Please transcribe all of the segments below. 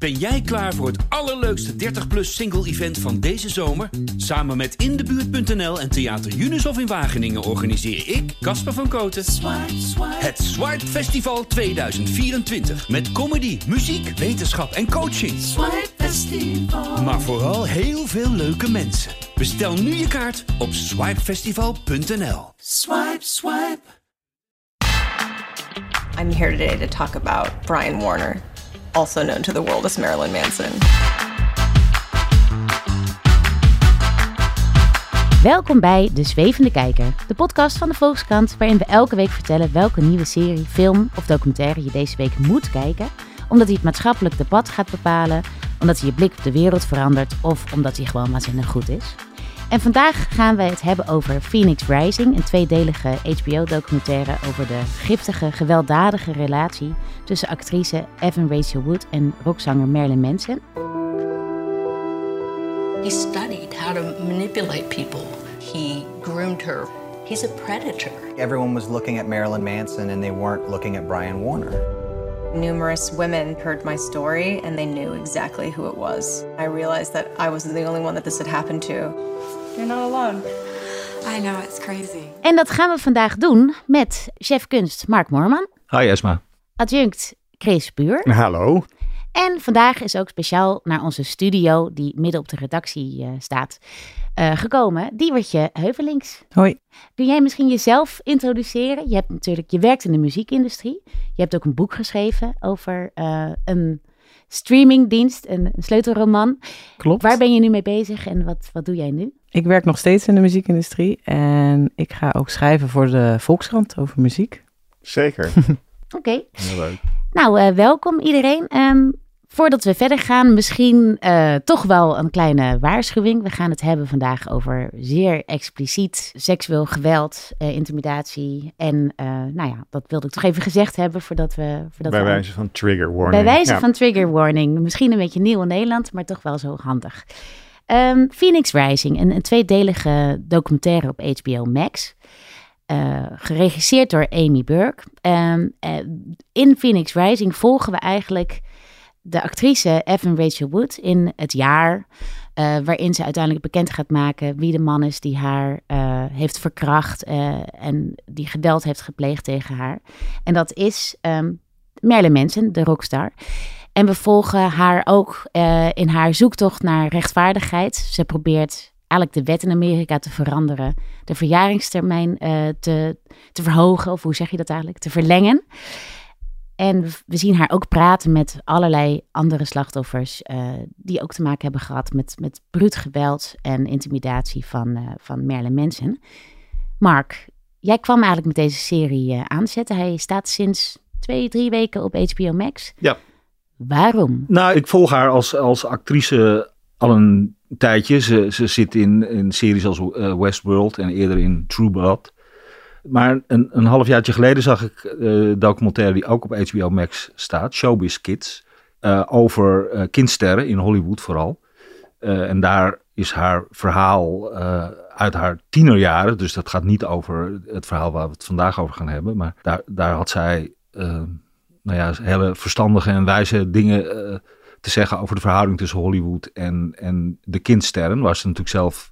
Ben jij klaar voor het allerleukste 30-plus single-event van deze zomer? Samen met Indebuurt.nl en Theater Unisof in Wageningen organiseer ik, Casper van Koten, het Swipe Festival 2024. Met comedy, muziek, wetenschap en coaching. Maar vooral heel veel leuke mensen. Bestel nu je kaart op swipefestival.nl. Swipe, swipe. I'm here today to talk about Brian Warner, also known to the world as Marilyn Manson. Welkom bij De Zwevende Kijker, de podcast van de Volkskrant, waarin we elke week vertellen welke nieuwe serie, film of documentaire je deze week moet kijken, omdat hij het maatschappelijk debat gaat bepalen, omdat hij je blik op de wereld verandert of omdat hij gewoon waanzinnig goed is. En vandaag gaan wij het hebben over Phoenix Rising, een tweedelige HBO-documentaire over de giftige, gewelddadige relatie tussen actrice Evan Rachel Wood en rockzanger Marilyn Manson. He studied how to manipulate people. He groomed her. He's a predator. Everyone was looking at Marilyn Manson and they weren't looking at Brian Warner. Numerous women heard my story and they knew exactly who it was. I realized that I wasn't the only one that this had happened to. You're not alone. I know, it's crazy. En dat gaan we vandaag doen met chef kunst Mark Moorman, Hi Esma. adjunct Chris Buur. Hallo. En vandaag is ook speciaal naar onze studio, die midden op de redactie eh, staat, eh, gekomen. Diewertje Heuvelings. Hoi. Kun jij misschien jezelf introduceren? Je hebt natuurlijk, je werkt in de muziekindustrie. Je hebt ook een boek geschreven over eh, een streamingdienst, een, een sleutelroman. Klopt. Waar ben je nu mee bezig en wat, wat doe jij nu? Ik werk nog steeds in de muziekindustrie en ik ga ook schrijven voor de Volkskrant over muziek. Zeker. Oké, Heel leuk. nou eh, welkom iedereen. Ehm, voordat we verder gaan, misschien eh, toch wel een kleine waarschuwing. We gaan het hebben vandaag over zeer expliciet seksueel geweld, eh, intimidatie. En eh, nou ja, dat wilde ik toch even gezegd hebben voordat we... Voordat Bij we wijze van trigger warning. Bij wijze Ja. van trigger warning. Misschien een beetje nieuw in Nederland, maar toch wel zo handig. Ehm, Phoenix Rising, een, een tweedelige documentaire op HBO Max. geregisseerd door Amy Burke. Ehm, eh, in Phoenix Rising volgen we eigenlijk de actrice Evan Rachel Wood in het jaar eh, waarin ze uiteindelijk bekend gaat maken wie de man is die haar eh, heeft verkracht eh, en die geweld heeft gepleegd tegen haar. En dat is ehm Marilyn Manson, de rockstar. En we volgen haar ook in haar zoektocht naar rechtvaardigheid. Ze probeert eigenlijk de wet in Amerika te veranderen, de verjaringstermijn te, te verhogen, of hoe zeg je dat eigenlijk, te verlengen. En we- zien haar ook praten met allerlei andere slachtoffers eh, die ook te maken hebben gehad met, met bruut geweld en intimidatie van, eh, van Marilyn Manson. Mark, jij kwam eigenlijk met deze serie eh, aanzetten. Hij staat sinds twee, drie weken op HBO Max. Ja. Waarom? Nou, ik volg haar als, als actrice al een tijdje. Ze, ze zit in, in series als Westworld en eerder in True Blood. Maar een, een halfjaartje geleden zag ik een documentaire die ook op HBO Max staat, Showbiz Kids, eh, over eh, kindsterren in Hollywood vooral. En daar is haar verhaal uit haar tienerjaren, dus dat gaat niet over het verhaal waar we het vandaag over gaan hebben, maar daar, daar had zij nou ja, hele verstandige en wijze dingen te zeggen over de verhouding tussen Hollywood en, en de kindsterren, waar ze natuurlijk zelf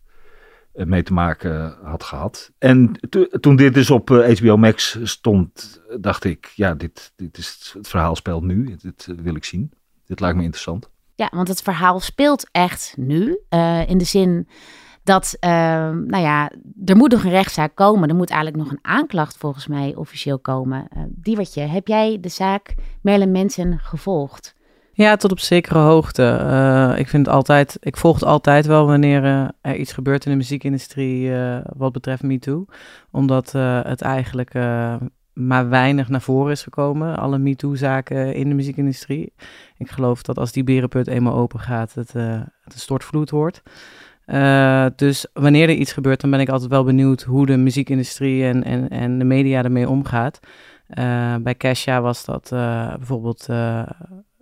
mee te maken had gehad. En to- toen dit dus op eh, HBO Max stond, dacht ik, ja, dit, dit is het verhaal speelt nu. Dit eh, wil ik zien. Dit lijkt me interessant. Ja, want het verhaal speelt echt nu. eh, in de zin dat, eh, nou ja, er moet nog een rechtszaak komen. Er moet eigenlijk nog een aanklacht volgens mij officieel komen. Eh Diewertje, heb jij de zaak Marilyn Manson gevolgd? Ja, tot op zekere hoogte. Eh, ik vind het altijd, ik volg het altijd wel wanneer eh, er iets gebeurt in de muziekindustrie eh, wat betreft MeToo. Omdat het eigenlijk maar weinig naar voren is gekomen, alle MeToo-zaken in de muziekindustrie. Ik geloof dat als die berenput eenmaal open gaat, het, het een stortvloed wordt. Dus wanneer er iets gebeurt, dan ben ik altijd wel benieuwd hoe de muziekindustrie en, en, en de media ermee omgaat. Bij Kesha was dat bijvoorbeeld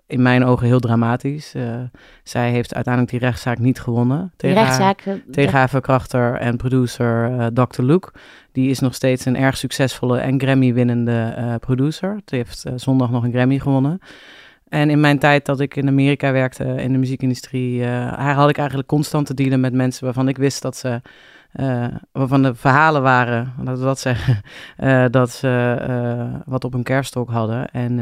in mijn ogen heel dramatisch. Eh, zij heeft uiteindelijk die rechtszaak niet gewonnen. Tegen haar- rechtszaak. eh, tegen haar verkrachter en producer eh, Dr. Luke. Die is nog steeds een erg succesvolle en Grammy-winnende producer. Die heeft zondag nog een Grammy gewonnen. En in mijn tijd dat ik in Amerika werkte in de muziekindustrie, uh, had ik eigenlijk constant te dealen met mensen waarvan ik wist dat ze uh, waarvan de verhalen waren, laten we dat zeggen, uh, dat ze uh, wat op een kerststok hadden. En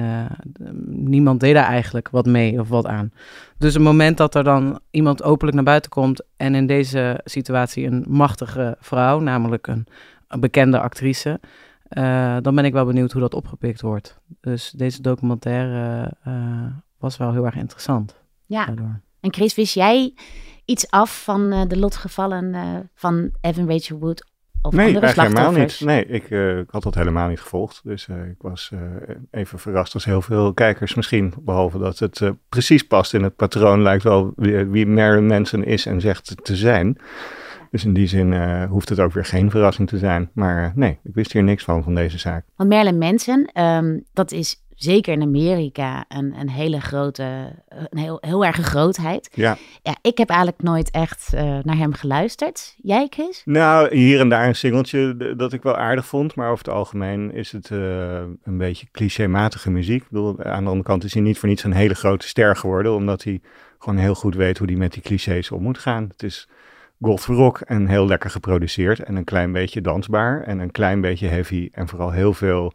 niemand deed daar eigenlijk wat mee of wat aan. Dus het moment dat er dan iemand openlijk naar buiten komt en in deze situatie een machtige vrouw, namelijk een, een bekende actrice, dan ben ik wel benieuwd hoe dat opgepikt wordt. Dus deze documentaire was wel heel erg interessant. Ja, daardoor. en Chris, wist jij iets af van uh, de lotgevallen uh, van Evan Rachel Wood of nee, andere helemaal niet. Nee, ik, uh, ik, had dat helemaal niet gevolgd. Dus ik was even verrast als heel veel kijkers misschien. Behalve dat het precies past in het patroon, lijkt wel wie, wie Marilyn Manson is en zegt te zijn. Dus in die zin hoeft het ook weer geen verrassing te zijn. Maar nee, ik wist hier niks van, van deze zaak. Want Marilyn Manson, um, dat is zeker in Amerika een, een hele grote, een heel, heel erge grootheid. Ja. ja ik heb eigenlijk nooit echt uh, naar hem geluisterd. Jij, Chris? Nou, hier en daar een singeltje dat ik wel aardig vond. Maar over het algemeen is het uh, een beetje clichématige muziek. Ik bedoel, aan de andere kant is hij niet voor niets een hele grote ster geworden. Omdat hij gewoon heel goed weet hoe hij met die clichés om moet gaan. Het is rock en heel lekker geproduceerd. En een klein beetje dansbaar. En een klein beetje heavy. En vooral heel veel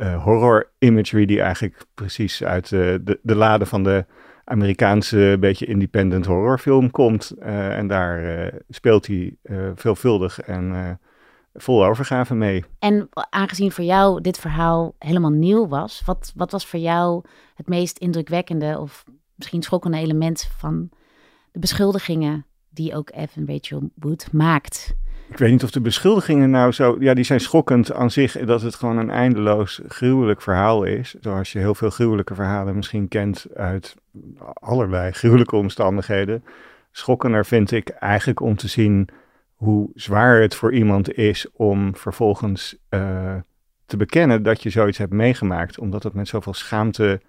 uh, horror imagery die eigenlijk precies uit uh, de, de lade van de Amerikaanse beetje independent horrorfilm komt. Uh, en daar speelt hij veelvuldig en vol overgave mee. En aangezien voor jou dit verhaal helemaal nieuw was, wat, wat was voor jou het meest indrukwekkende of misschien schokkende element van de beschuldigingen die ook Evan Rachel Wood maakt? Ik weet niet of de beschuldigingen nou zo... Ja, die zijn schokkend aan zich dat het gewoon een eindeloos gruwelijk verhaal is. Zoals je heel veel gruwelijke verhalen misschien kent uit allerlei gruwelijke omstandigheden. Schokkender vind ik eigenlijk om te zien hoe zwaar het voor iemand is om vervolgens uh, te bekennen dat je zoiets hebt meegemaakt. Omdat het met zoveel schaamte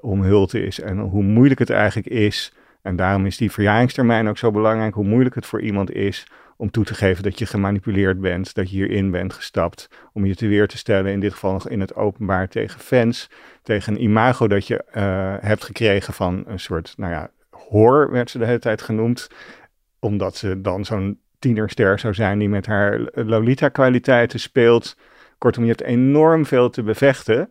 omhuld is en hoe moeilijk het eigenlijk is... En daarom is die verjaringstermijn ook zo belangrijk, hoe moeilijk het voor iemand is om toe te geven dat je gemanipuleerd bent, dat je hierin bent gestapt, om je te weer te stellen, in dit geval in het openbaar tegen fans, tegen een imago dat je uh, hebt gekregen van een soort, nou ja, hoor werd ze de hele tijd genoemd, omdat ze dan zo'n tienerster zou zijn die met haar Lolita-kwaliteiten speelt. Kortom, je hebt enorm veel te bevechten.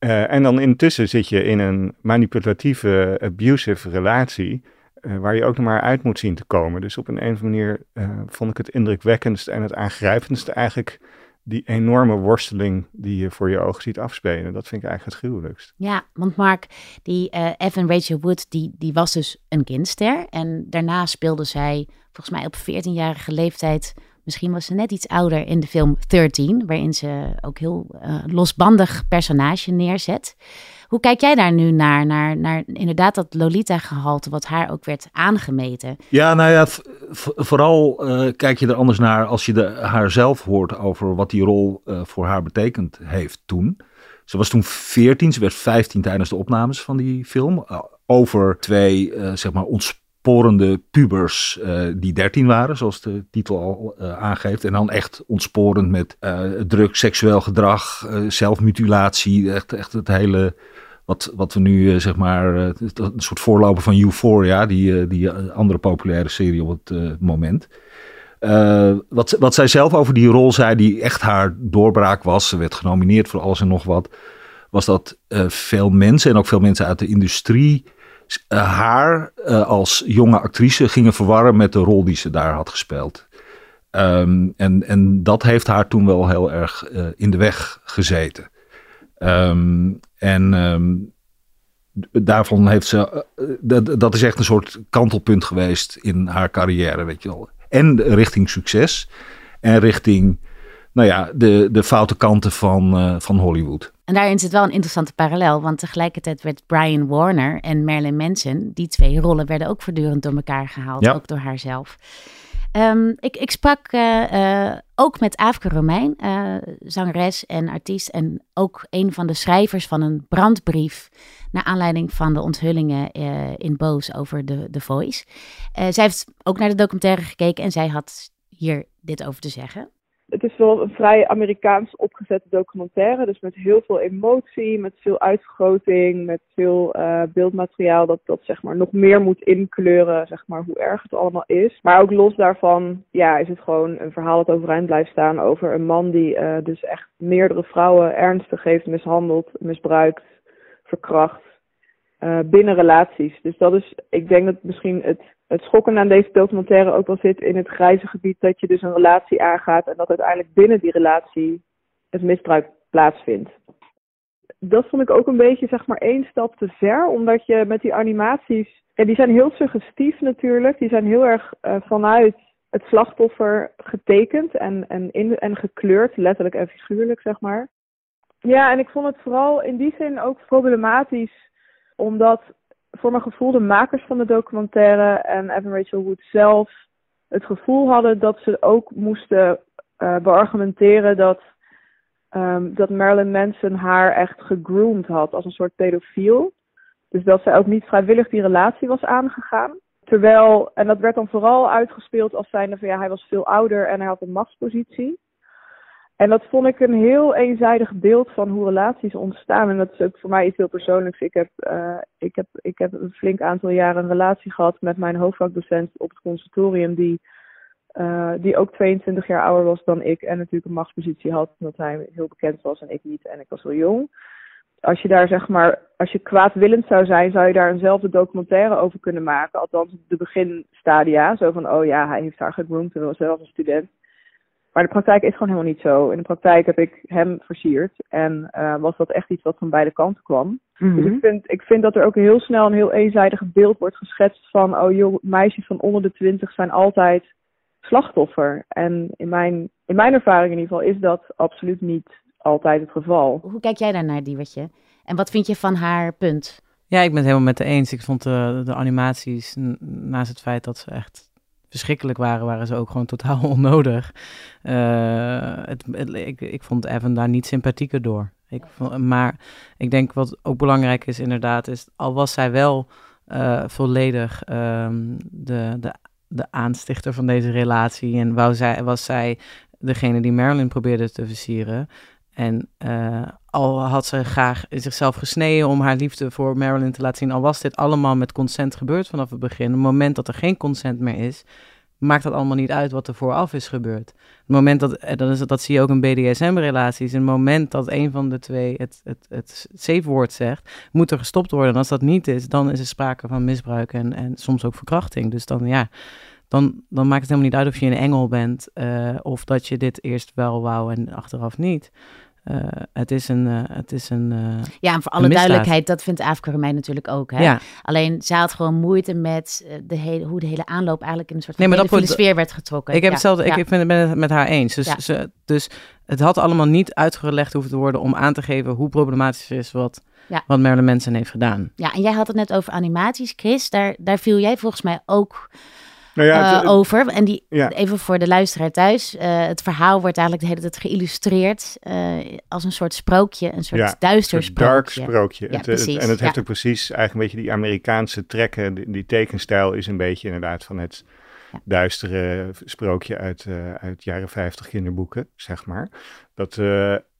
Uh, en dan intussen zit je in een manipulatieve, abusive relatie. Uh, waar je ook nog maar uit moet zien te komen. Dus op een, een of andere manier uh, vond ik het indrukwekkendst en het aangrijpendste eigenlijk die enorme worsteling die je voor je ogen ziet afspelen. Dat vind ik eigenlijk het gruwelijkst. Ja, want Mark, die uh, Evan Rachel Wood, die, die was dus een kindster. En daarna speelde zij volgens mij op 14-jarige leeftijd Misschien was ze net iets ouder in de film 13, waarin ze ook heel losbandig personage neerzet. Hoe kijk jij daar nu naar? Naar, naar inderdaad dat Lolita-gehalte, wat haar ook werd aangemeten. Ja, nou ja, vooral uh, kijk je er anders naar als je de, haar zelf hoort over wat die rol uh, voor haar betekend heeft toen. Ze was toen 14, ze werd 15 tijdens de opnames van die film. over twee, zeg maar, ontsporende pubers die 13 waren, zoals de titel al aangeeft. En dan echt ontsporend met druk, seksueel gedrag, zelfmutilatie. Echt, echt het hele, wat, wat we nu zeg maar, een soort voorloper van Euphoria, die, die andere populaire serie op het moment. wat, wat zij zelf over die rol zei, die echt haar doorbraak was, ze werd genomineerd voor alles en nog wat, was dat veel mensen en ook veel mensen uit de industrie haar als jonge actrice gingen verwarren met de rol die ze daar had gespeeld. Um, en, en dat heeft haar toen wel heel erg in de weg gezeten. Um, en um, daarvan heeft ze. Dat, dat is echt een soort kantelpunt geweest in haar carrière, weet je wel. En richting succes. En richting nou ja, de, de foute kanten van, uh, van Hollywood. En daarin zit wel een interessante parallel, want tegelijkertijd werd Brian Warner en Marilyn Manson, die twee rollen werden ook voortdurend door elkaar gehaald, ja. ook door haarzelf. Um, ik, ik sprak uh, uh, ook met Aafke Romein, zangeres en artiest, en ook een van de schrijvers van een brandbrief naar aanleiding van de onthullingen in Boos over de The Voice. zij heeft ook naar de documentaire gekeken en zij had hier dit over te zeggen. Het is wel een vrij Amerikaans opgezette documentaire. Dus met heel veel emotie, met veel uitvergroting, met veel uh, beeldmateriaal dat dat zeg maar nog meer moet inkleuren, zeg maar, hoe erg het allemaal is. Maar ook los daarvan, ja, is het gewoon een verhaal dat overeind blijft staan over een man die uh, dus echt meerdere vrouwen ernstig heeft mishandeld, misbruikt, verkracht. Uh, binnen relaties. Dus dat is, ik denk dat misschien het het schokkende aan deze documentaire ook wel zit in het grijze gebied dat je dus een relatie aangaat en dat uiteindelijk binnen die relatie het misbruik plaatsvindt. Dat vond ik ook een beetje zeg maar één stap te ver, omdat je met die animaties, ja, die zijn heel suggestief natuurlijk, die zijn heel erg uh, vanuit het slachtoffer getekend en, en, in, en gekleurd, letterlijk en figuurlijk zeg maar. Ja, en ik vond het vooral in die zin ook problematisch, omdat voor mijn gevoel de makers van de documentaire en Evan Rachel Wood zelf het gevoel hadden dat ze ook moesten uh, beargumenteren dat, um, dat Marilyn Manson haar echt gegroomd had als een soort pedofiel. Dus dat zij ook niet vrijwillig die relatie was aangegaan. Terwijl, en dat werd dan vooral uitgespeeld als zijnde van ja, hij was veel ouder en hij had een machtspositie. En dat vond ik een heel eenzijdig beeld van hoe relaties ontstaan. En dat is ook voor mij iets heel persoonlijks. Ik heb, uh, ik heb, ik heb een flink aantal jaren een relatie gehad met mijn hoofdvakdocent op het conservatorium, die, uh, die ook 22 jaar ouder was dan ik. En natuurlijk een machtspositie had, omdat hij heel bekend was en ik niet. En ik was heel jong. Als je daar zeg maar, als je kwaadwillend zou zijn, zou je daar eenzelfde documentaire over kunnen maken. Althans, de beginstadia. Zo van, oh ja, hij heeft haar gegroomd en was zelf een student. Maar de praktijk is gewoon helemaal niet zo. In de praktijk heb ik hem versierd. En uh, was dat echt iets wat van beide kanten kwam. Mm -hmm. Dus ik vind, ik vind dat er ook heel snel een heel eenzijdig beeld wordt geschetst van... oh joh, meisjes van onder de twintig zijn altijd slachtoffer. En in mijn, in mijn ervaring in ieder geval is dat absoluut niet altijd het geval. Hoe kijk jij daarnaar, Diewertje? En wat vind je van haar punt? Ja, ik ben het helemaal met de eens. Ik vond de, de animaties, naast het feit dat ze echt verschrikkelijk waren, waren ze ook gewoon totaal onnodig. Uh, het, het, ik, ik vond Evan daar niet sympathieker door. Ik vond, maar ik denk wat ook belangrijk is inderdaad, is al was zij wel uh, volledig um, de, de, de aanstichter van deze relatie en wou zij, was zij degene die Marilyn probeerde te versieren. En uh, al had ze graag zichzelf gesneden om haar liefde voor Marilyn te laten zien, al was dit allemaal met consent gebeurd vanaf het begin. Het moment dat er geen consent meer is, maakt dat allemaal niet uit wat er vooraf is gebeurd. Het moment dat, dat, is, dat zie je ook in BDSM-relaties, het moment dat een van de twee het, het, het safe woord zegt, moet er gestopt worden. En als dat niet is, dan is er sprake van misbruik en, en soms ook verkrachting. Dus dan ja, dan, dan maakt het helemaal niet uit of je een engel bent uh, of dat je dit eerst wel wou en achteraf niet. Uh, het is een. Uh, het is een uh, ja, en voor alle duidelijkheid, dat vindt Afrika mij natuurlijk ook. Hè? Ja. Alleen zij had gewoon moeite met de hele, hoe de hele aanloop eigenlijk in een soort van nee, maar sfeer werd getrokken. Ik heb ja. hetzelfde, ik, ja. ik ben het met haar eens. Dus, ze, dus het had allemaal niet uitgelegd hoeven te worden om aan te geven hoe problematisch is wat, wat Marilyn Manson heeft gedaan. Ja, en jij had het net over animaties, Chris. Daar, daar viel jij volgens mij ook nou ja, het, uh, over. En die, ja. even voor de luisteraar thuis. Uh, het verhaal wordt eigenlijk de hele tijd geïllustreerd uh, als een soort sprookje, een soort ja, duister een sprookje. dark sprookje. Het, het, en het heeft ook precies eigenlijk een beetje die Amerikaanse trekken. Die, die, tekenstijl is een beetje inderdaad van het duistere sprookje uit, uit jaren 50 kinderboeken, zeg maar. Dat,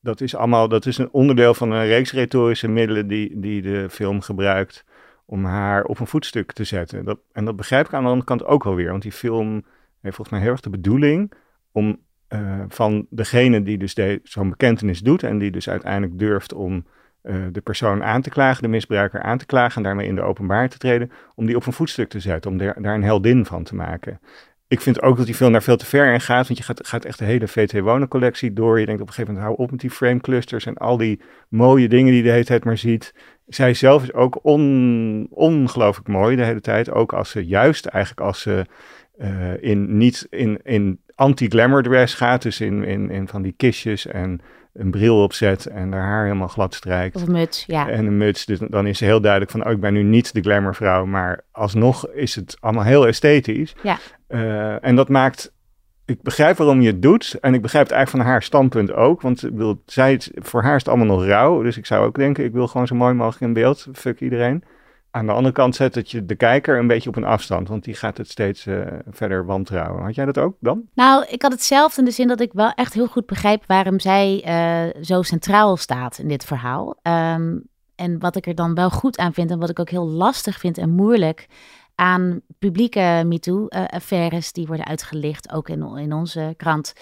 dat is allemaal, dat is een onderdeel van een reeks retorische middelen die, die de film gebruikt om haar op een voetstuk te zetten. Dat, en dat begrijp ik aan de andere kant ook wel weer, want die film heeft volgens mij heel erg de bedoeling om uh, van degene die dus zo'n bekentenis doet en die dus uiteindelijk durft om uh, de persoon aan te klagen, de misbruiker aan te klagen en daarmee in de openbaar te treden, om die op een voetstuk te zetten, om daar, daar een heldin van te maken. Ik vind ook dat die film daar veel te ver in gaat, want je gaat, gaat echt de hele VT Wonen collectie door. Je denkt op een gegeven moment, hou op met die frame clusters en al die mooie dingen die de hele tijd maar ziet zij zelf is ook on, ongelooflijk mooi de hele tijd. Ook als ze juist eigenlijk als ze uh, in, niet in, in anti-glamour dress gaat. Dus in, in, in van die kistjes en een bril opzet en haar haar helemaal glad strijkt. Of een muts, ja. En een muts. Dus dan is ze heel duidelijk van, oh, ik ben nu niet de glamourvrouw. Maar alsnog is het allemaal heel esthetisch. Ja. Uh, en dat maakt ik begrijp waarom je het doet. En ik begrijp het eigenlijk van haar standpunt ook. Want ik zij, voor haar is het allemaal nog rauw. Dus ik zou ook denken, ik wil gewoon zo mooi mogelijk in beeld. Fuck iedereen. aan de andere kant zet het je de kijker een beetje op een afstand, want die gaat het steeds uh, verder wantrouwen. Had jij dat ook dan? Nou, ik had hetzelfde in de zin dat ik wel echt heel goed begrijp waarom zij uh, zo centraal staat in dit verhaal. Um, en wat ik er dan wel goed aan vind en wat ik ook heel lastig vind en moeilijk aan publieke MeToo-affaires die worden uitgelicht, ook in, in onze krant,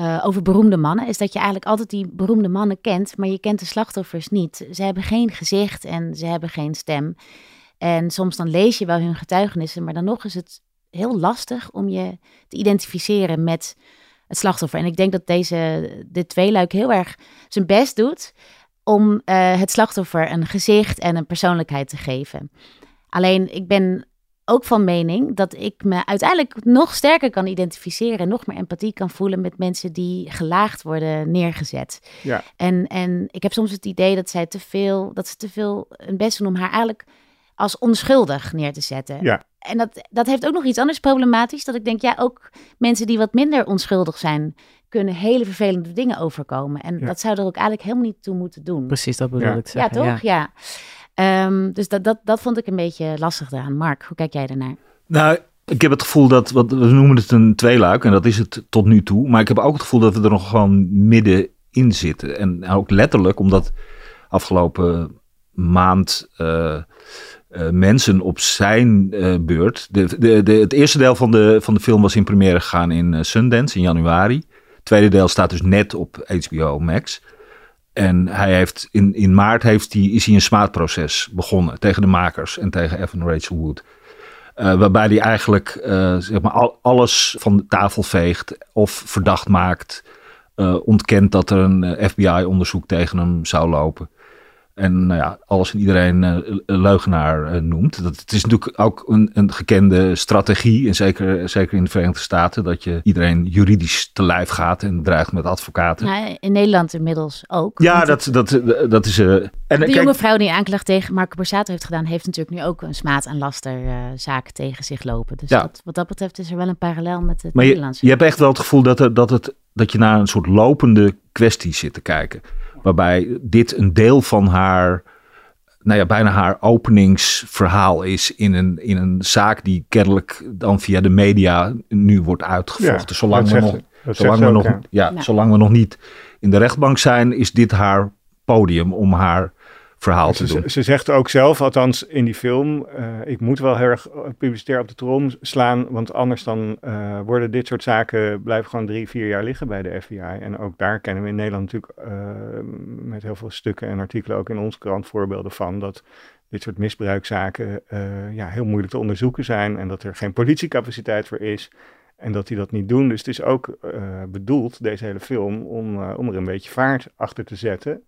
uh, over beroemde mannen, is dat je eigenlijk altijd die beroemde mannen kent, maar je kent de slachtoffers niet. Ze hebben geen gezicht en ze hebben geen stem. En soms dan lees je wel hun getuigenissen, maar dan nog is het heel lastig om je te identificeren met het slachtoffer. En ik denk dat deze, dit tweeluik heel erg zijn best doet om uh, het slachtoffer een gezicht en een persoonlijkheid te geven. Alleen ik ben ook van mening dat ik me uiteindelijk nog sterker kan identificeren en nog meer empathie kan voelen met mensen die gelaagd worden neergezet. Ja. En, en ik heb soms het idee dat zij te veel, dat ze te veel hun best doen om haar eigenlijk als onschuldig neer te zetten. Ja. En dat, dat heeft ook nog iets anders problematisch. Dat ik denk, ja, ook mensen die wat minder onschuldig zijn, kunnen hele vervelende dingen overkomen. En dat zou er ook eigenlijk helemaal niet toe moeten doen. Precies, dat bedoel Ja. ik zeggen. ja, toch? Ja. Ehm, dus dat, dat, dat vond ik een beetje lastig daaraan. Mark, hoe kijk jij ernaar? Nou, ik heb het gevoel dat, wat, we noemen het een tweeluik en dat is het tot nu toe. Maar ik heb ook het gevoel dat we er nog gewoon middenin zitten. En ook letterlijk, omdat afgelopen maand eh, eh, mensen op zijn eh, beurt... De, de, het eerste deel van de, van de film was in première gegaan in Sundance in januari. Het tweede deel staat dus net op HBO Max. En hij heeft in, in maart heeft hij, is hij een smaadproces begonnen tegen de makers en tegen Evan Rachel Wood. Eh, waarbij hij eigenlijk eh, zeg maar al, alles van de tafel veegt of verdacht maakt. eh, ontkent dat er een FBI-onderzoek tegen hem zou lopen. En nou ja, alles en iedereen eh, een leugenaar eh, noemt. Dat, het is natuurlijk ook een, een gekende strategie. En zeker, zeker in de Verenigde Staten. Dat je iedereen juridisch te lijf gaat en dreigt met advocaten. Nou, in Nederland inmiddels ook. Ja, dat, dat, dat is. eh en De kijk, jonge vrouw die aanklacht tegen Marco Borsato heeft gedaan, heeft natuurlijk nu ook een smaad- en lasterzaak tegen zich lopen. Dus Ja. dat, wat dat betreft is er wel een parallel met het Maar je, je hebt echt wel het gevoel dat, er, dat, het, dat je naar een soort lopende kwestie zit te kijken. Waarbij dit een deel van haar, nou ja, bijna haar openingsverhaal is in een, in een zaak die kennelijk dan via de media nu wordt uitgevochten. Ja, zolang we, nog, zolang, we nog, ja. Ja. zolang we nog niet in de rechtbank zijn, is dit haar podium om haar verhaal te doen. Ze, ze zegt ook zelf, althans in die film, eh, ik moet wel heel erg publicitair op de trom slaan, want anders dan eh, worden dit soort zaken blijven gewoon drie, vier jaar liggen bij de FBI. En ook daar kennen we in Nederland natuurlijk eh, met heel veel stukken en artikelen, ook in onze krant, voorbeelden van dat dit soort misbruikzaken eh, ja, heel moeilijk te onderzoeken zijn en dat er geen politiecapaciteit voor is. En dat die dat niet doen. Dus het is ook eh, bedoeld, deze hele film, om, eh, om er een beetje vaart achter te zetten.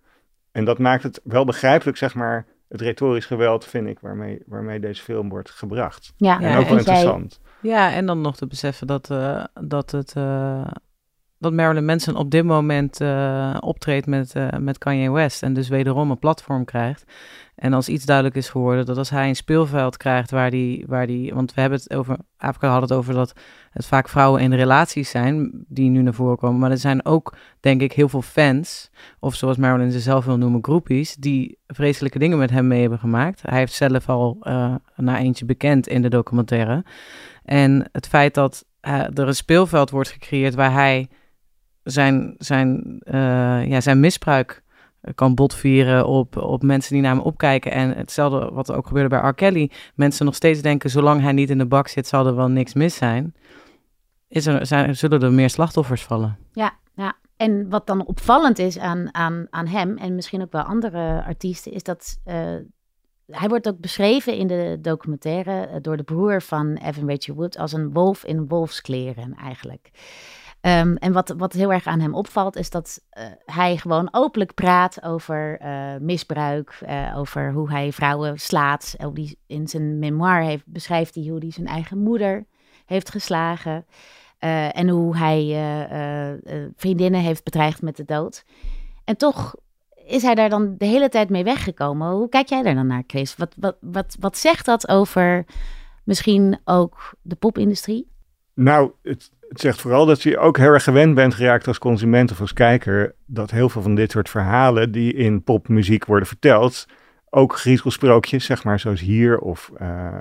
En dat maakt het wel begrijpelijk, zeg maar, het retorisch geweld, vind ik, waarmee, waarmee deze film wordt gebracht. ja, Ja, en ook wel jij- interessant. Ja, en dan nog te beseffen dat, eh, dat, het, eh, dat Marilyn Manson op dit moment eh, optreedt met, eh, met Kanye West. En dus wederom een platform krijgt. En als iets duidelijk is geworden, dat als hij een speelveld krijgt waar die, waar die want we hebben het over, Afrika had het over dat het vaak vrouwen in relaties zijn die nu naar voren komen. Maar er zijn ook, denk ik, heel veel fans, of zoals Marilyn ze zelf wil noemen, groepies, die vreselijke dingen met hem mee hebben gemaakt. Hij heeft zelf al uh, naar eentje bekend in de documentaire. En het feit dat uh, er een speelveld wordt gecreëerd waar hij zijn, zijn, uh, ja, zijn misbruik kan botvieren op, op mensen die naar hem opkijken. En hetzelfde wat er ook gebeurde bij R. Kelly. Mensen nog steeds denken, zolang hij niet in de bak zit, zal er wel niks mis zijn. Is er, zullen er meer slachtoffers vallen? Ja, ja. En wat dan opvallend is aan, aan, aan hem, en misschien ook wel andere artiesten, is dat uh, hij wordt ook beschreven in de documentaire uh, door de broer van Evan Rachel Wood als een wolf in wolfskleren eigenlijk. Um, en wat, wat heel erg aan hem opvalt, is dat uh, hij gewoon openlijk praat over uh, misbruik, uh, over hoe hij vrouwen slaat. Die, in zijn memoir heeft, beschrijft hij hoe hij zijn eigen moeder heeft geslagen. En hoe hij vriendinnen heeft bedreigd met de dood. En toch is hij daar dan de hele tijd mee weggekomen. Hoe kijk jij daar dan naar, Chris? Wat, wat, wat, wat zegt dat over misschien ook de popindustrie? Nou, het, het zegt vooral dat je ook heel erg gewend bent geraakt als consument of als kijker. dat heel veel van dit soort verhalen die in popmuziek worden verteld. ook griezelsprookjes, zeg maar, zoals hier of uh,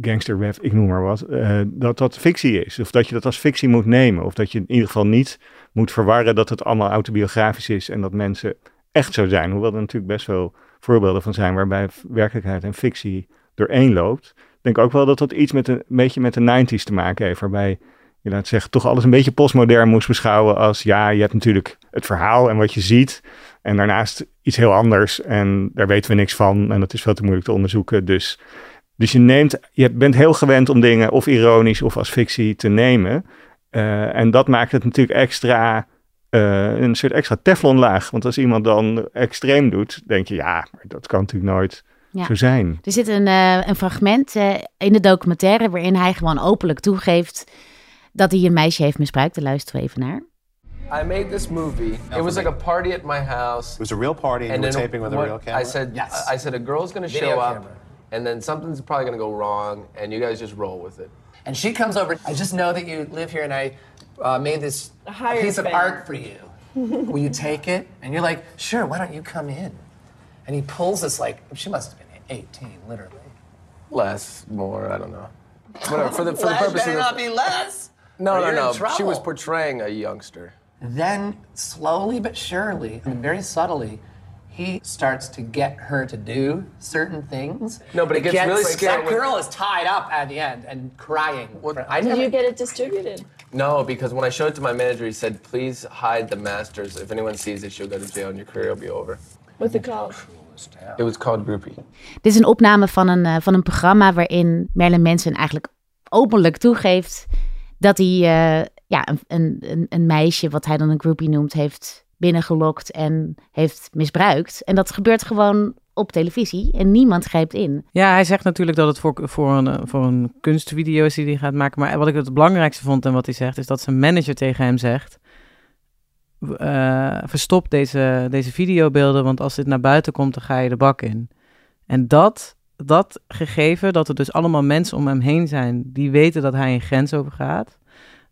gangster rap, ik noem maar wat, uh, dat dat fictie is. Of dat je dat als fictie moet nemen. Of dat je in ieder geval niet moet verwarren dat het allemaal autobiografisch is en dat mensen echt zo zijn. Hoewel er natuurlijk best wel voorbeelden van zijn waarbij werkelijkheid en fictie dooreen loopt. Ik denk ook wel dat dat iets met een, een beetje met de 90s te maken heeft, waarbij je laat zeggen, toch alles een beetje postmodern moest beschouwen als ja, je hebt natuurlijk het verhaal en wat je ziet. En daarnaast iets heel anders. En daar weten we niks van. En dat is veel te moeilijk te onderzoeken. Dus, dus je neemt, je bent heel gewend om dingen of ironisch of als fictie te nemen. Uh, en dat maakt het natuurlijk extra uh, een soort extra teflonlaag. Want als iemand dan extreem doet, denk je, ja, maar dat kan natuurlijk nooit ja. zo zijn. Er zit een, uh, een fragment in de documentaire waarin hij gewoon openlijk toegeeft dat hij een meisje heeft misbruikt. Daar luisteren we even naar. I made this movie. It was like a party at my house. It was a real party and, and you were taping with a real camera? I said, yes. I said, a girl's gonna Video show camera. up and then something's probably gonna go wrong and you guys just roll with it. And she comes over, I just know that you live here and I uh, made this piece of art for you. Will you take it? And you're like, sure, why don't you come in? And he pulls this like, she must have been 18, literally. Less, more, I don't know. Whatever, for the, for the purpose better of the, not be less. No, or no, no. trouble. She was portraying a youngster. Then, slowly but surely, and very subtly, he starts to get her to do certain things. No, but it gets really scary That when- girl is tied up at the end and crying. I Did never- you get it distributed? No, because when I showed it to my manager, he said, please hide the masters. If anyone sees it, she'll go to jail and your career will be over. What's it called? It was called Groupie. Dit is een opname van een, eh, van een programma waarin Merlin Manson eigenlijk openlijk toegeeft dat hij eh, ja, een, een, een, meisje, wat hij dan een groupie noemt, heeft binnengelokt en heeft misbruikt. En dat gebeurt gewoon op televisie en niemand grijpt in. Ja, hij zegt natuurlijk dat het voor, voor, een, eh, voor een kunstvideo is die hij gaat maken. Maar wat ik het belangrijkste vond en wat hij zegt, is dat zijn manager tegen hem zegt... eh, verstop deze, deze videobeelden, want als dit naar buiten komt, dan ga je de bak in. En dat, dat gegeven, dat er dus allemaal mensen om hem heen zijn die weten dat hij een grens overgaat,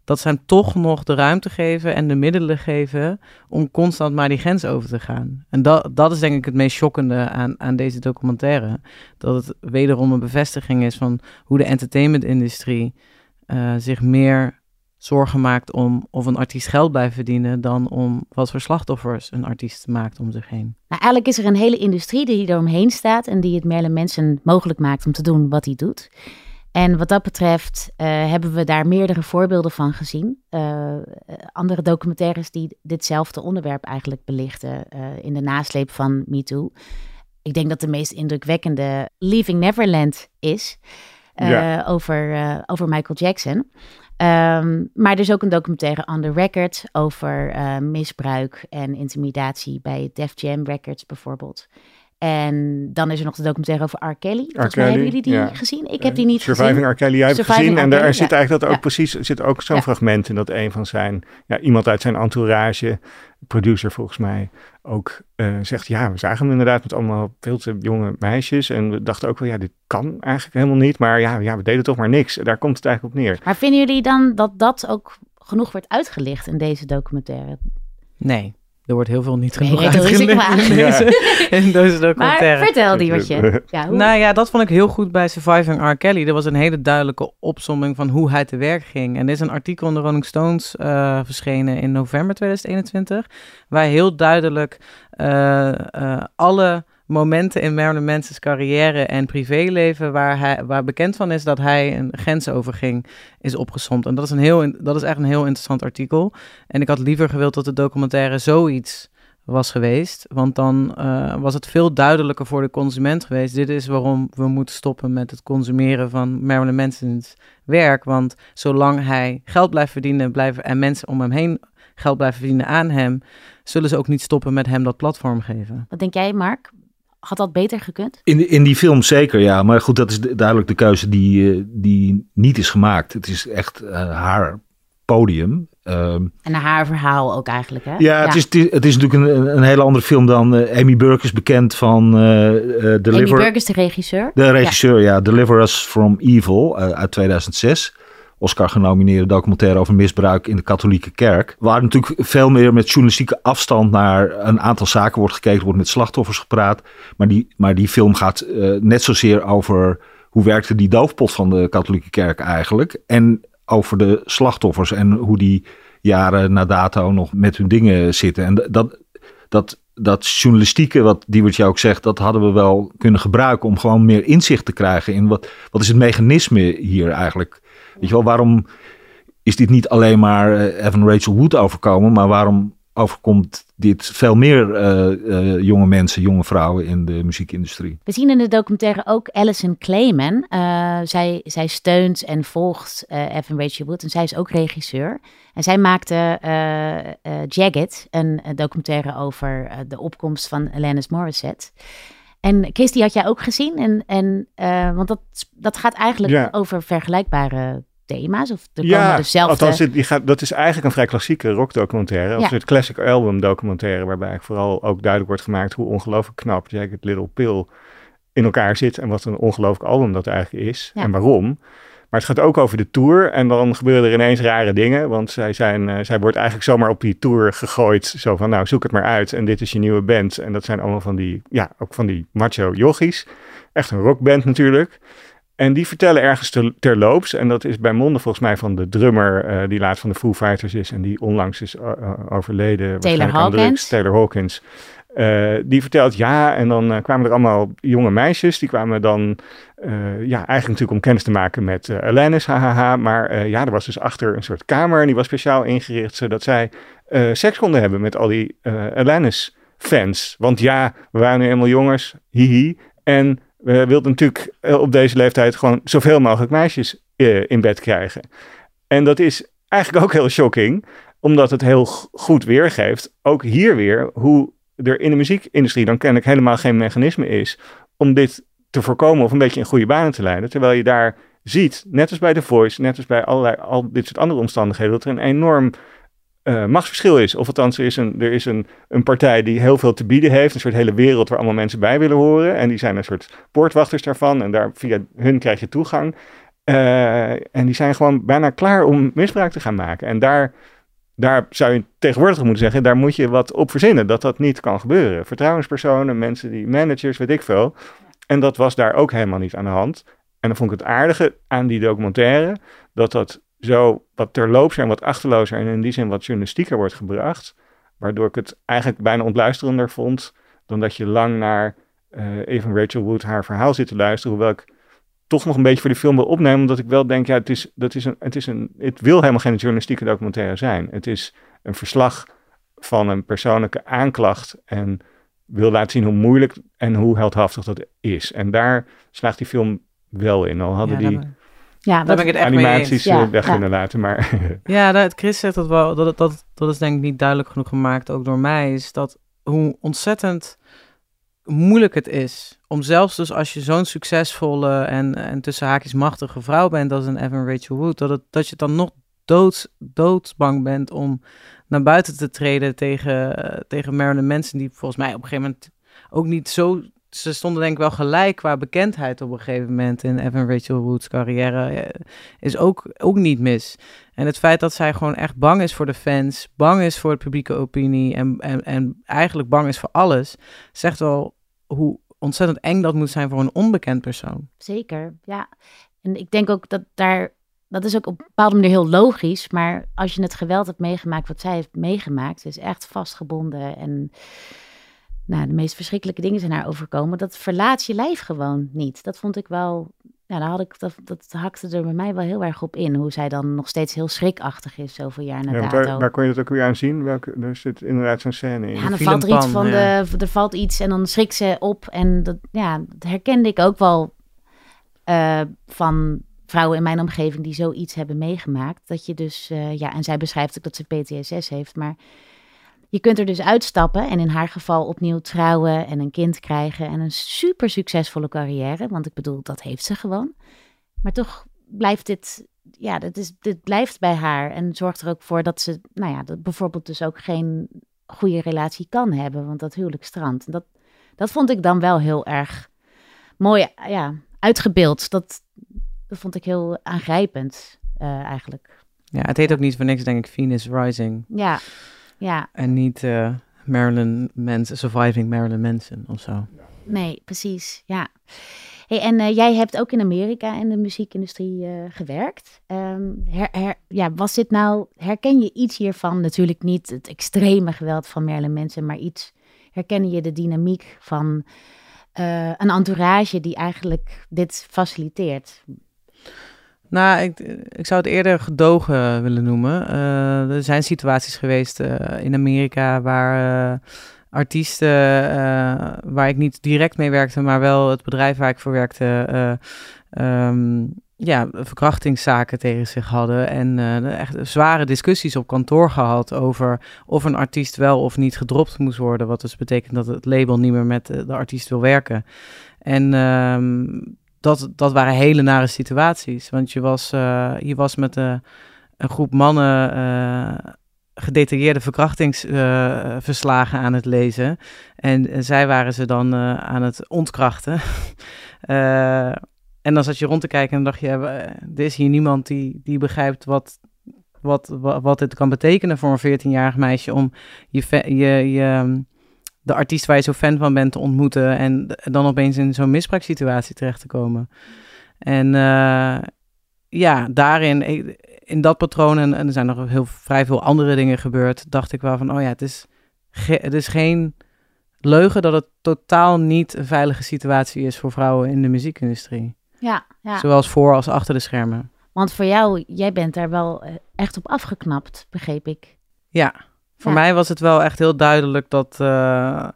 dat ze hem toch nog de ruimte geven en de middelen geven om constant maar die grens over te gaan. En dat, dat is denk ik het meest schokkende aan, aan deze documentaire. Dat het wederom een bevestiging is van hoe de entertainmentindustrie eh, zich meer zorgen maakt om of een artiest geld blijft verdienen dan om wat voor slachtoffers een artiest maakt om zich heen. Nou, eigenlijk is er een hele industrie die eromheen staat en die het Merlin Manson mogelijk maakt om te doen wat hij doet. En wat dat betreft eh, hebben we daar meerdere voorbeelden van gezien. Eh, andere documentaires die ditzelfde onderwerp eigenlijk belichten eh, in de nasleep van MeToo. Ik denk dat de meest indrukwekkende Leaving Neverland is. eh, Ja. over, eh, over Michael Jackson. Ehm, maar er is ook een documentaire on the record over eh, misbruik en intimidatie bij Def Jam Records bijvoorbeeld. En dan is er nog de documentaire over R. Kelly. Volgens mij hebben jullie die ja. gezien? Ik heb die niet Surviving gezien. R. Kelly heb ik Surviving gezien. R. En daar zit ja. eigenlijk dat ook Ja. precies, zit ook zo'n fragment in dat een van zijn, ja, iemand uit zijn entourage, producer volgens mij, ook eh, zegt, ja, we zagen hem inderdaad met allemaal veel te jonge meisjes. En we dachten ook wel, ja, dit kan eigenlijk helemaal niet. Maar ja, ja we deden toch maar niks. Daar komt het eigenlijk op neer. Maar vinden jullie dan dat dat ook genoeg wordt uitgelicht in deze documentaire? Nee, er wordt heel veel niet Nee, genoeg retorische uitgelegd in deze, in deze documentaire. Maar vertel die wat je... Ja, hoe- Nou ja, dat vond ik heel goed bij Surviving R. Kelly. Er was een hele duidelijke opsomming van hoe hij te werk ging. En er is een artikel in de Rolling Stones eh, verschenen in november 2021, waar heel duidelijk eh, eh, alle momenten in Marilyn Manson's carrière en privéleven waar, hij, waar bekend van is dat hij een grens overging, is opgesomd. En dat is, een heel, dat is echt een heel interessant artikel. En ik had liever gewild dat de documentaire zoiets was geweest. Want dan eh, was het veel duidelijker voor de consument geweest. Dit is waarom we moeten stoppen met het consumeren van Marilyn Manson's werk. Want zolang hij geld blijft verdienen blijven, en mensen om hem heen geld blijven verdienen aan hem, zullen ze ook niet stoppen met hem dat platform geven. Wat denk jij, Mark? Had dat beter gekund? In, in die film zeker, ja. Maar goed, dat is de- duidelijk de keuze die, eh, die niet is gemaakt. Het is echt eh, haar podium. Ehm, En haar verhaal ook eigenlijk, hè? ja, Het, is, het, is, het is natuurlijk een, een hele andere film dan eh, Amy Burke is bekend van eh eh, Amy Deliver. Burke is de regisseur. De regisseur, ja. Deliver Us From Evil uit 2006. Oscar genomineerde documentaire over misbruik in de katholieke kerk. Waar natuurlijk veel meer met journalistieke afstand naar een aantal zaken wordt gekeken, wordt met slachtoffers gepraat. Maar die, maar die film gaat uh, net zozeer over hoe werkte die doofpot van de katholieke kerk eigenlijk. En over de slachtoffers en hoe die jaren na dato nog met hun dingen zitten. En dat, dat, dat journalistieke, wat Diewert ook zegt, dat hadden we wel kunnen gebruiken om gewoon meer inzicht te krijgen in wat, wat is het mechanisme hier eigenlijk. Weet je wel, waarom is dit niet alleen maar eh, Evan Rachel Wood overkomen, maar waarom overkomt dit veel meer uh, uh, jonge mensen, jonge vrouwen in de muziekindustrie. We zien in de documentaire ook Alison Clayman. Uh, zij, zij steunt en volgt Evan Rachel Wood en zij is ook regisseur. En zij maakte Jagged, een, documentaire over de opkomst van Alanis Morissette. En Christy had jij ook gezien. En, en, want dat, dat gaat eigenlijk ja. over vergelijkbare thema's? Of er ja, komen dezelfde... althans, die gaat, dat is eigenlijk een vrij klassieke rockdocumentaire. Of ja. het classic album documentaire, waarbij vooral ook duidelijk wordt gemaakt hoe ongelooflijk knap Jagged Little Pill in elkaar zit en wat een ongelooflijk album dat eigenlijk is en waarom. Maar het gaat ook over de tour en dan gebeuren er ineens rare dingen, want zij, zijn, uh, zij wordt eigenlijk zomaar op die tour gegooid. Zo van, nou zoek het maar uit en dit is je nieuwe band. En dat zijn allemaal van die, ja, ook van die macho jochies. Echt een rockband natuurlijk. En die vertellen ergens te, terloops, en dat is bij monden volgens mij van de drummer uh, die laat van de Foo Fighters is en die onlangs is uh, overleden. Taylor Hawkins. Taylor Hawkins. Uh, die vertelt ja, en dan kwamen er allemaal jonge meisjes. Die kwamen dan ja, eigenlijk natuurlijk om kennis te maken met Alanis, hahaha. Maar ja, er was dus achter een soort kamer en die was speciaal ingericht zodat zij seks konden hebben met al die Alanis fans. Want ja, we waren nu eenmaal jongens, hihi. En we wilden natuurlijk eh, op deze leeftijd gewoon zoveel mogelijk meisjes eh, in bed krijgen. En dat is eigenlijk ook heel shocking, omdat het heel goed weergeeft, ook hier weer, hoe er in de muziekindustrie dan kennelijk helemaal geen mechanisme is om dit te voorkomen of een beetje in goede banen te leiden. Terwijl je daar ziet, net als bij The Voice, net als bij allerlei, al dit soort andere omstandigheden, dat er een enorm uh, machtsverschil is. Of althans, er is, een, er is een, een partij die heel veel te bieden heeft. Een soort hele wereld waar allemaal mensen bij willen horen. En die zijn een soort poortwachters daarvan. En daar, via hun krijg je toegang. Uh, en die zijn gewoon bijna klaar om misbruik te gaan maken. En daar, daar zou je tegenwoordig moeten zeggen, daar moet je wat op verzinnen. Dat dat niet kan gebeuren. Vertrouwenspersonen, mensen die managers, weet ik veel. En dat was daar ook helemaal niet aan de hand. En dan vond ik het aardige aan die documentaire, dat dat zo wat terloopser en wat achterlozer en in die zin wat journalistieker wordt gebracht. Waardoor ik het eigenlijk bijna ontluisterender vond dan dat je lang naar uh, even Rachel Wood haar verhaal zit te luisteren. Hoewel ik toch nog een beetje voor de film wil opnemen, omdat ik wel denk, ja, het, is, dat is een, het, is een, het wil helemaal geen journalistieke documentaire zijn. Het is een verslag van een persoonlijke aanklacht en wil laten zien hoe moeilijk en hoe heldhaftig dat is. En daar slaagt die film wel in. Al hadden die ja, daar ben ik het echt animaties mee eens. Eh, weg ja. kunnen laten. Maar ja, dat, Chris zegt dat wel. Dat, dat, dat is denk ik niet duidelijk genoeg gemaakt, ook door mij. Is dat hoe ontzettend moeilijk het is om zelfs dus als je zo'n succesvolle en, en tussen haakjes machtige vrouw bent als een Evan Rachel Wood, dat, het, dat je dan nog dood, doodsbang bent om naar buiten te treden tegen, uh, tegen Marilyn Manson, die volgens mij op een gegeven moment ook niet zo ze stonden denk ik wel gelijk qua bekendheid op een gegeven moment in Evan Rachel Wood's carrière. Eh, is ook, ook niet mis. En het feit dat zij gewoon echt bang is voor de fans, bang is voor de publieke opinie en, en, en eigenlijk bang is voor alles, zegt wel hoe ontzettend eng dat moet zijn voor een onbekend persoon. Zeker, ja. En ik denk ook dat daar, dat is ook op een bepaalde manier heel logisch, maar als je het geweld hebt meegemaakt wat zij heeft meegemaakt, is echt vastgebonden en nou, de meest verschrikkelijke dingen zijn haar overkomen. Dat verlaat je lijf gewoon niet. Dat vond ik wel. Ja, daar had ik, dat, dat hakte er bij mij wel heel erg op in. Hoe zij dan nog steeds heel schrikachtig is, zoveel jaar na ja, dato. Waar, waar kon je dat ook weer aan zien? Welke, er zit inderdaad zo'n scène in. Ja, dan valt er iets van de, er valt iets en dan schrikt ze op. En dat, ja, dat herkende ik ook wel uh, van vrouwen in mijn omgeving die zoiets hebben meegemaakt. Dat je dus, uh, ja, en zij beschrijft ook dat ze PTSS heeft, maar je kunt er dus uitstappen en in haar geval opnieuw trouwen en een kind krijgen en een super succesvolle carrière. Want ik bedoel, dat heeft ze gewoon. Maar toch blijft dit, ja, dit, is, dit blijft bij haar en zorgt er ook voor dat ze, nou ja, dat bijvoorbeeld dus ook geen goede relatie kan hebben, want dat huwelijk strandt. Dat, dat vond ik dan wel heel erg mooi, ja, uitgebeeld. Dat, dat vond ik heel aangrijpend. eigenlijk. Ja, het heet ook niet voor niks, denk ik, Venus Rising. Ja, ja. En niet Marilyn Manson, Surviving Marilyn Manson of zo. Nee, precies, ja. Hey, en uh, jij hebt ook in Amerika in de muziekindustrie uh, gewerkt. Um, her, her, ja, was dit nou, herken je iets hiervan? Natuurlijk niet het extreme geweld van Marilyn Manson, maar iets, herken je de dynamiek van uh, een entourage die eigenlijk dit faciliteert? Nou, ik, ik zou het eerder gedogen willen noemen. er zijn situaties geweest in Amerika waar artiesten uh, waar ik niet direct mee werkte, maar wel het bedrijf waar ik voor werkte, um, ja, verkrachtingszaken tegen zich hadden. En echt zware discussies op kantoor gehad over of een artiest wel of niet gedropt moest worden. Wat dus betekent dat het label niet meer met de artiest wil werken. En um, dat, dat waren hele nare situaties. Want je was, je was met een groep mannen gedetailleerde verkrachtingsverslagen aan het lezen. En, zij waren ze dan aan het ontkrachten. en dan zat je rond te kijken en dacht je, er is hier niemand die, die begrijpt wat, wat, wat, wat het kan betekenen voor een 14-jarig meisje om je, je, je, de artiest waar je zo fan van bent te ontmoeten en dan opeens in zo'n misbruikssituatie terecht te komen. En uh, ja, daarin, in dat patroon, en, er zijn nog heel vrij veel andere dingen gebeurd, dacht ik wel van, oh ja, het is, het is geen leugen dat het totaal niet een veilige situatie is voor vrouwen in de muziekindustrie. Ja, ja. Zowel voor als achter de schermen. Want voor jou, jij bent daar wel eh, echt op afgeknapt, begreep ik. Ja, voor mij was het wel echt heel duidelijk dat, uh,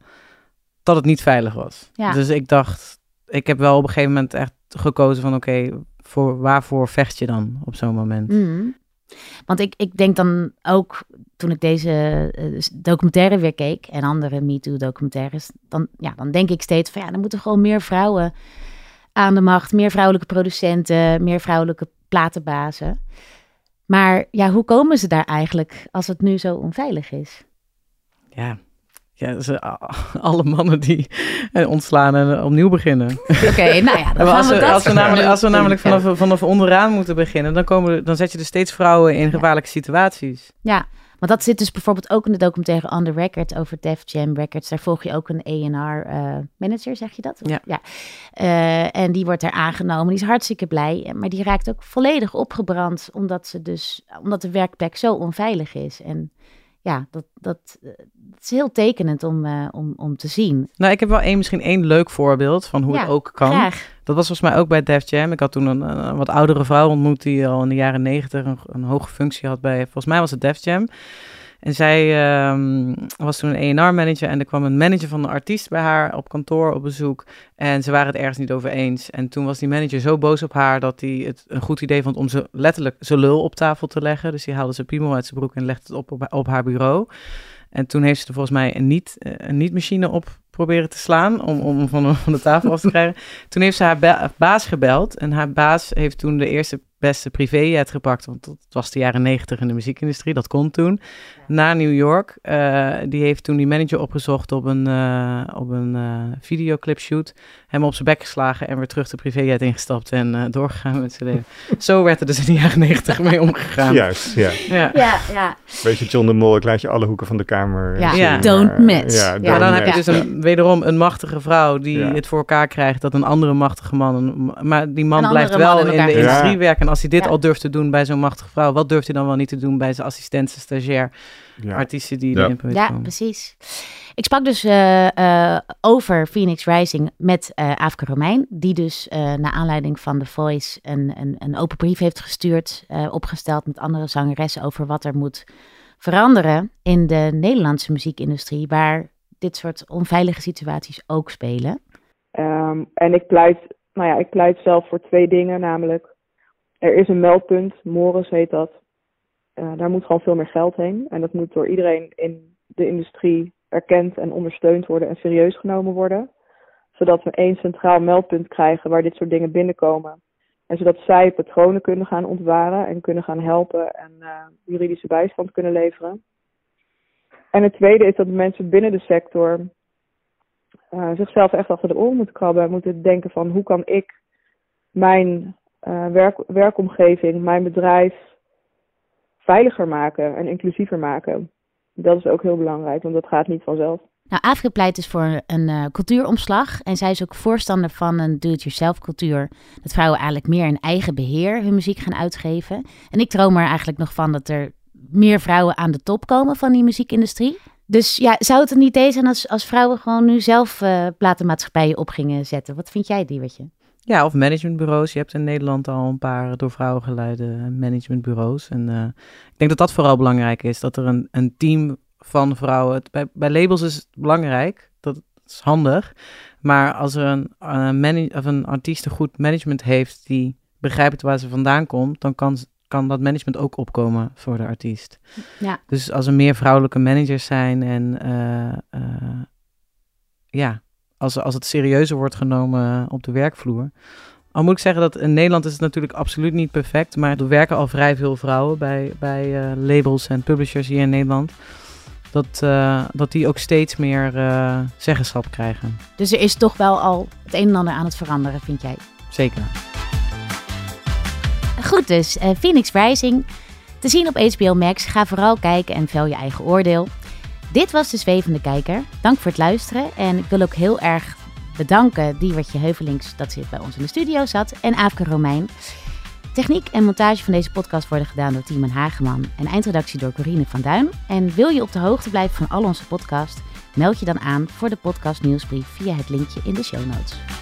dat het niet veilig was. Dus ik dacht, ik heb wel op een gegeven moment echt gekozen van oké, voor, waarvoor vecht je dan op zo'n moment? Mm. Want ik, ik denk dan ook, toen ik deze uh, documentaire weer keek en andere MeToo-documentaires, dan, ja, dan denk ik steeds van ja, dan moeten gewoon meer vrouwen aan de macht, meer vrouwelijke producenten, meer vrouwelijke platenbazen. Maar ja, hoe komen ze daar eigenlijk als het nu zo onveilig is? Ja, ja, ze, alle mannen die eh, ontslaan en eh, opnieuw beginnen. Oké, nou ja, dan als, we, we als, we namelijk, als we namelijk vanaf, vanaf onderaan moeten beginnen, dan, komen, dan zet je er steeds vrouwen in gevaarlijke situaties. Ja, want dat zit dus bijvoorbeeld ook in de documentaire On The Record over Def Jam Records. Daar volg je ook een A&R uh, manager, zeg je dat? Ja. ja. Uh, en die wordt er aangenomen. Die is hartstikke blij. Maar die raakt ook volledig opgebrand, omdat, ze dus, omdat de werkplek zo onveilig is. En ja, dat, dat, dat is heel tekenend om, uh, om, om te zien. Nou, ik heb wel één, misschien één leuk voorbeeld van hoe het ook kan. Graag. Dat was volgens mij ook bij Def Jam. Ik had toen een, een wat oudere vrouw ontmoet die al in de jaren negentig een, een hoge functie had bij, volgens mij was het Def Jam. En zij um, was toen een ENR-manager en er kwam een manager van de artiest bij haar op kantoor op bezoek. En ze waren het ergens niet over eens. En toen was die manager zo boos op haar dat hij het een goed idee vond om ze letterlijk zijn lul op tafel te leggen. Dus die haalde zijn piemel uit zijn broek en legde het op, op, haar bureau. En toen heeft ze er volgens mij een niet, een niet-machine op proberen te slaan om, om van, van de tafel af te krijgen. toen heeft ze haar baas gebeld en haar baas heeft toen de eerste beste privéjet gepakt, want het was de jaren negentig in de muziekindustrie, dat kon toen, naar New York. Uh, die heeft toen die manager opgezocht op een, uh, op een uh, videoclipshoot, hem op zijn bek geslagen en weer terug de privéjet ingestapt en doorgegaan met zijn leven. Zo werd er dus in de jaren negentig mee omgegaan. Juist, ja. Ja, ja. ja. Beetje John de Mol, ik laat je alle hoeken van de kamer Ja, zien, don't mess. Ja, ja, dan heb je dus een, wederom een machtige vrouw die het voor elkaar krijgt dat een andere machtige man, een, maar die man blijft wel in, in de industrie werken als hij dit al durft te doen bij zo'n machtige vrouw, wat durft hij dan wel niet te doen bij zijn assistent, zijn stagiair, ja. artiesten die ja. erin Ja, komen. precies. Ik sprak dus uh, uh, over Phoenix Rising met uh, Afke Romein, die dus naar aanleiding van The Voice een, een, een open brief heeft gestuurd, opgesteld met andere zangeressen over wat er moet veranderen in de Nederlandse muziekindustrie, waar dit soort onveilige situaties ook spelen. Um, en ik pleit, nou ja, ik pleit zelf voor twee dingen, namelijk er is een meldpunt, Morris heet dat. Uh, daar moet gewoon veel meer geld heen. En dat moet door iedereen in de industrie erkend en ondersteund worden en serieus genomen worden. Zodat we één centraal meldpunt krijgen waar dit soort dingen binnenkomen. En zodat zij patronen kunnen gaan ontwaren en kunnen gaan helpen en uh, juridische bijstand kunnen leveren. En het tweede is dat mensen binnen de sector uh, zichzelf echt achter de oren moeten krabben. Moeten denken van hoe kan ik mijn werk, werkomgeving, mijn bedrijf veiliger maken en inclusiever maken. Dat is ook heel belangrijk, want dat gaat niet vanzelf. Nou, Afrika pleit dus voor een uh, cultuuromslag. En zij is ook voorstander van een do-it-yourself cultuur. Dat vrouwen eigenlijk meer in eigen beheer hun muziek gaan uitgeven. En ik droom er eigenlijk nog van dat er meer vrouwen aan de top komen van die muziekindustrie. Dus ja, zou het er niet deze zijn als, als vrouwen gewoon nu zelf uh, platenmaatschappijen op gingen zetten? Wat vind jij, Diewertje? Ja, of managementbureaus. Je hebt in Nederland al een paar door vrouwen geleide managementbureaus. En uh, ik denk dat dat vooral belangrijk is. Dat er een, een team van vrouwen. Bij, bij labels is het belangrijk. Dat is handig. Maar als er een, een, of een artiest een goed management heeft die begrijpt waar ze vandaan komt, dan kan, kan dat management ook opkomen voor de artiest. Ja. Dus als er meer vrouwelijke managers zijn en uh, uh, ja, als, als het serieuzer wordt genomen op de werkvloer. Al moet ik zeggen dat in Nederland is het natuurlijk absoluut niet perfect, maar er werken al vrij veel vrouwen bij, bij uh, labels en publishers hier in Nederland dat, dat die ook steeds meer zeggenschap krijgen. Dus er is toch wel al het een en ander aan het veranderen, vind jij? Zeker. Goed dus, uh, Phoenix Rising. Te zien op HBO Max. Ga vooral kijken en vel je eigen oordeel. Dit was de Zwevende Kijker. Dank voor het luisteren. En ik wil ook heel erg bedanken Diewertje Heuvelings dat ze bij ons in de studio zat. En Aafke Romein. Techniek en montage van deze podcast worden gedaan door Timon Hageman en eindredactie door Corine van Duin. En wil je op de hoogte blijven van al onze podcasts? Meld je dan aan voor de podcast nieuwsbrief via het linkje in de show notes.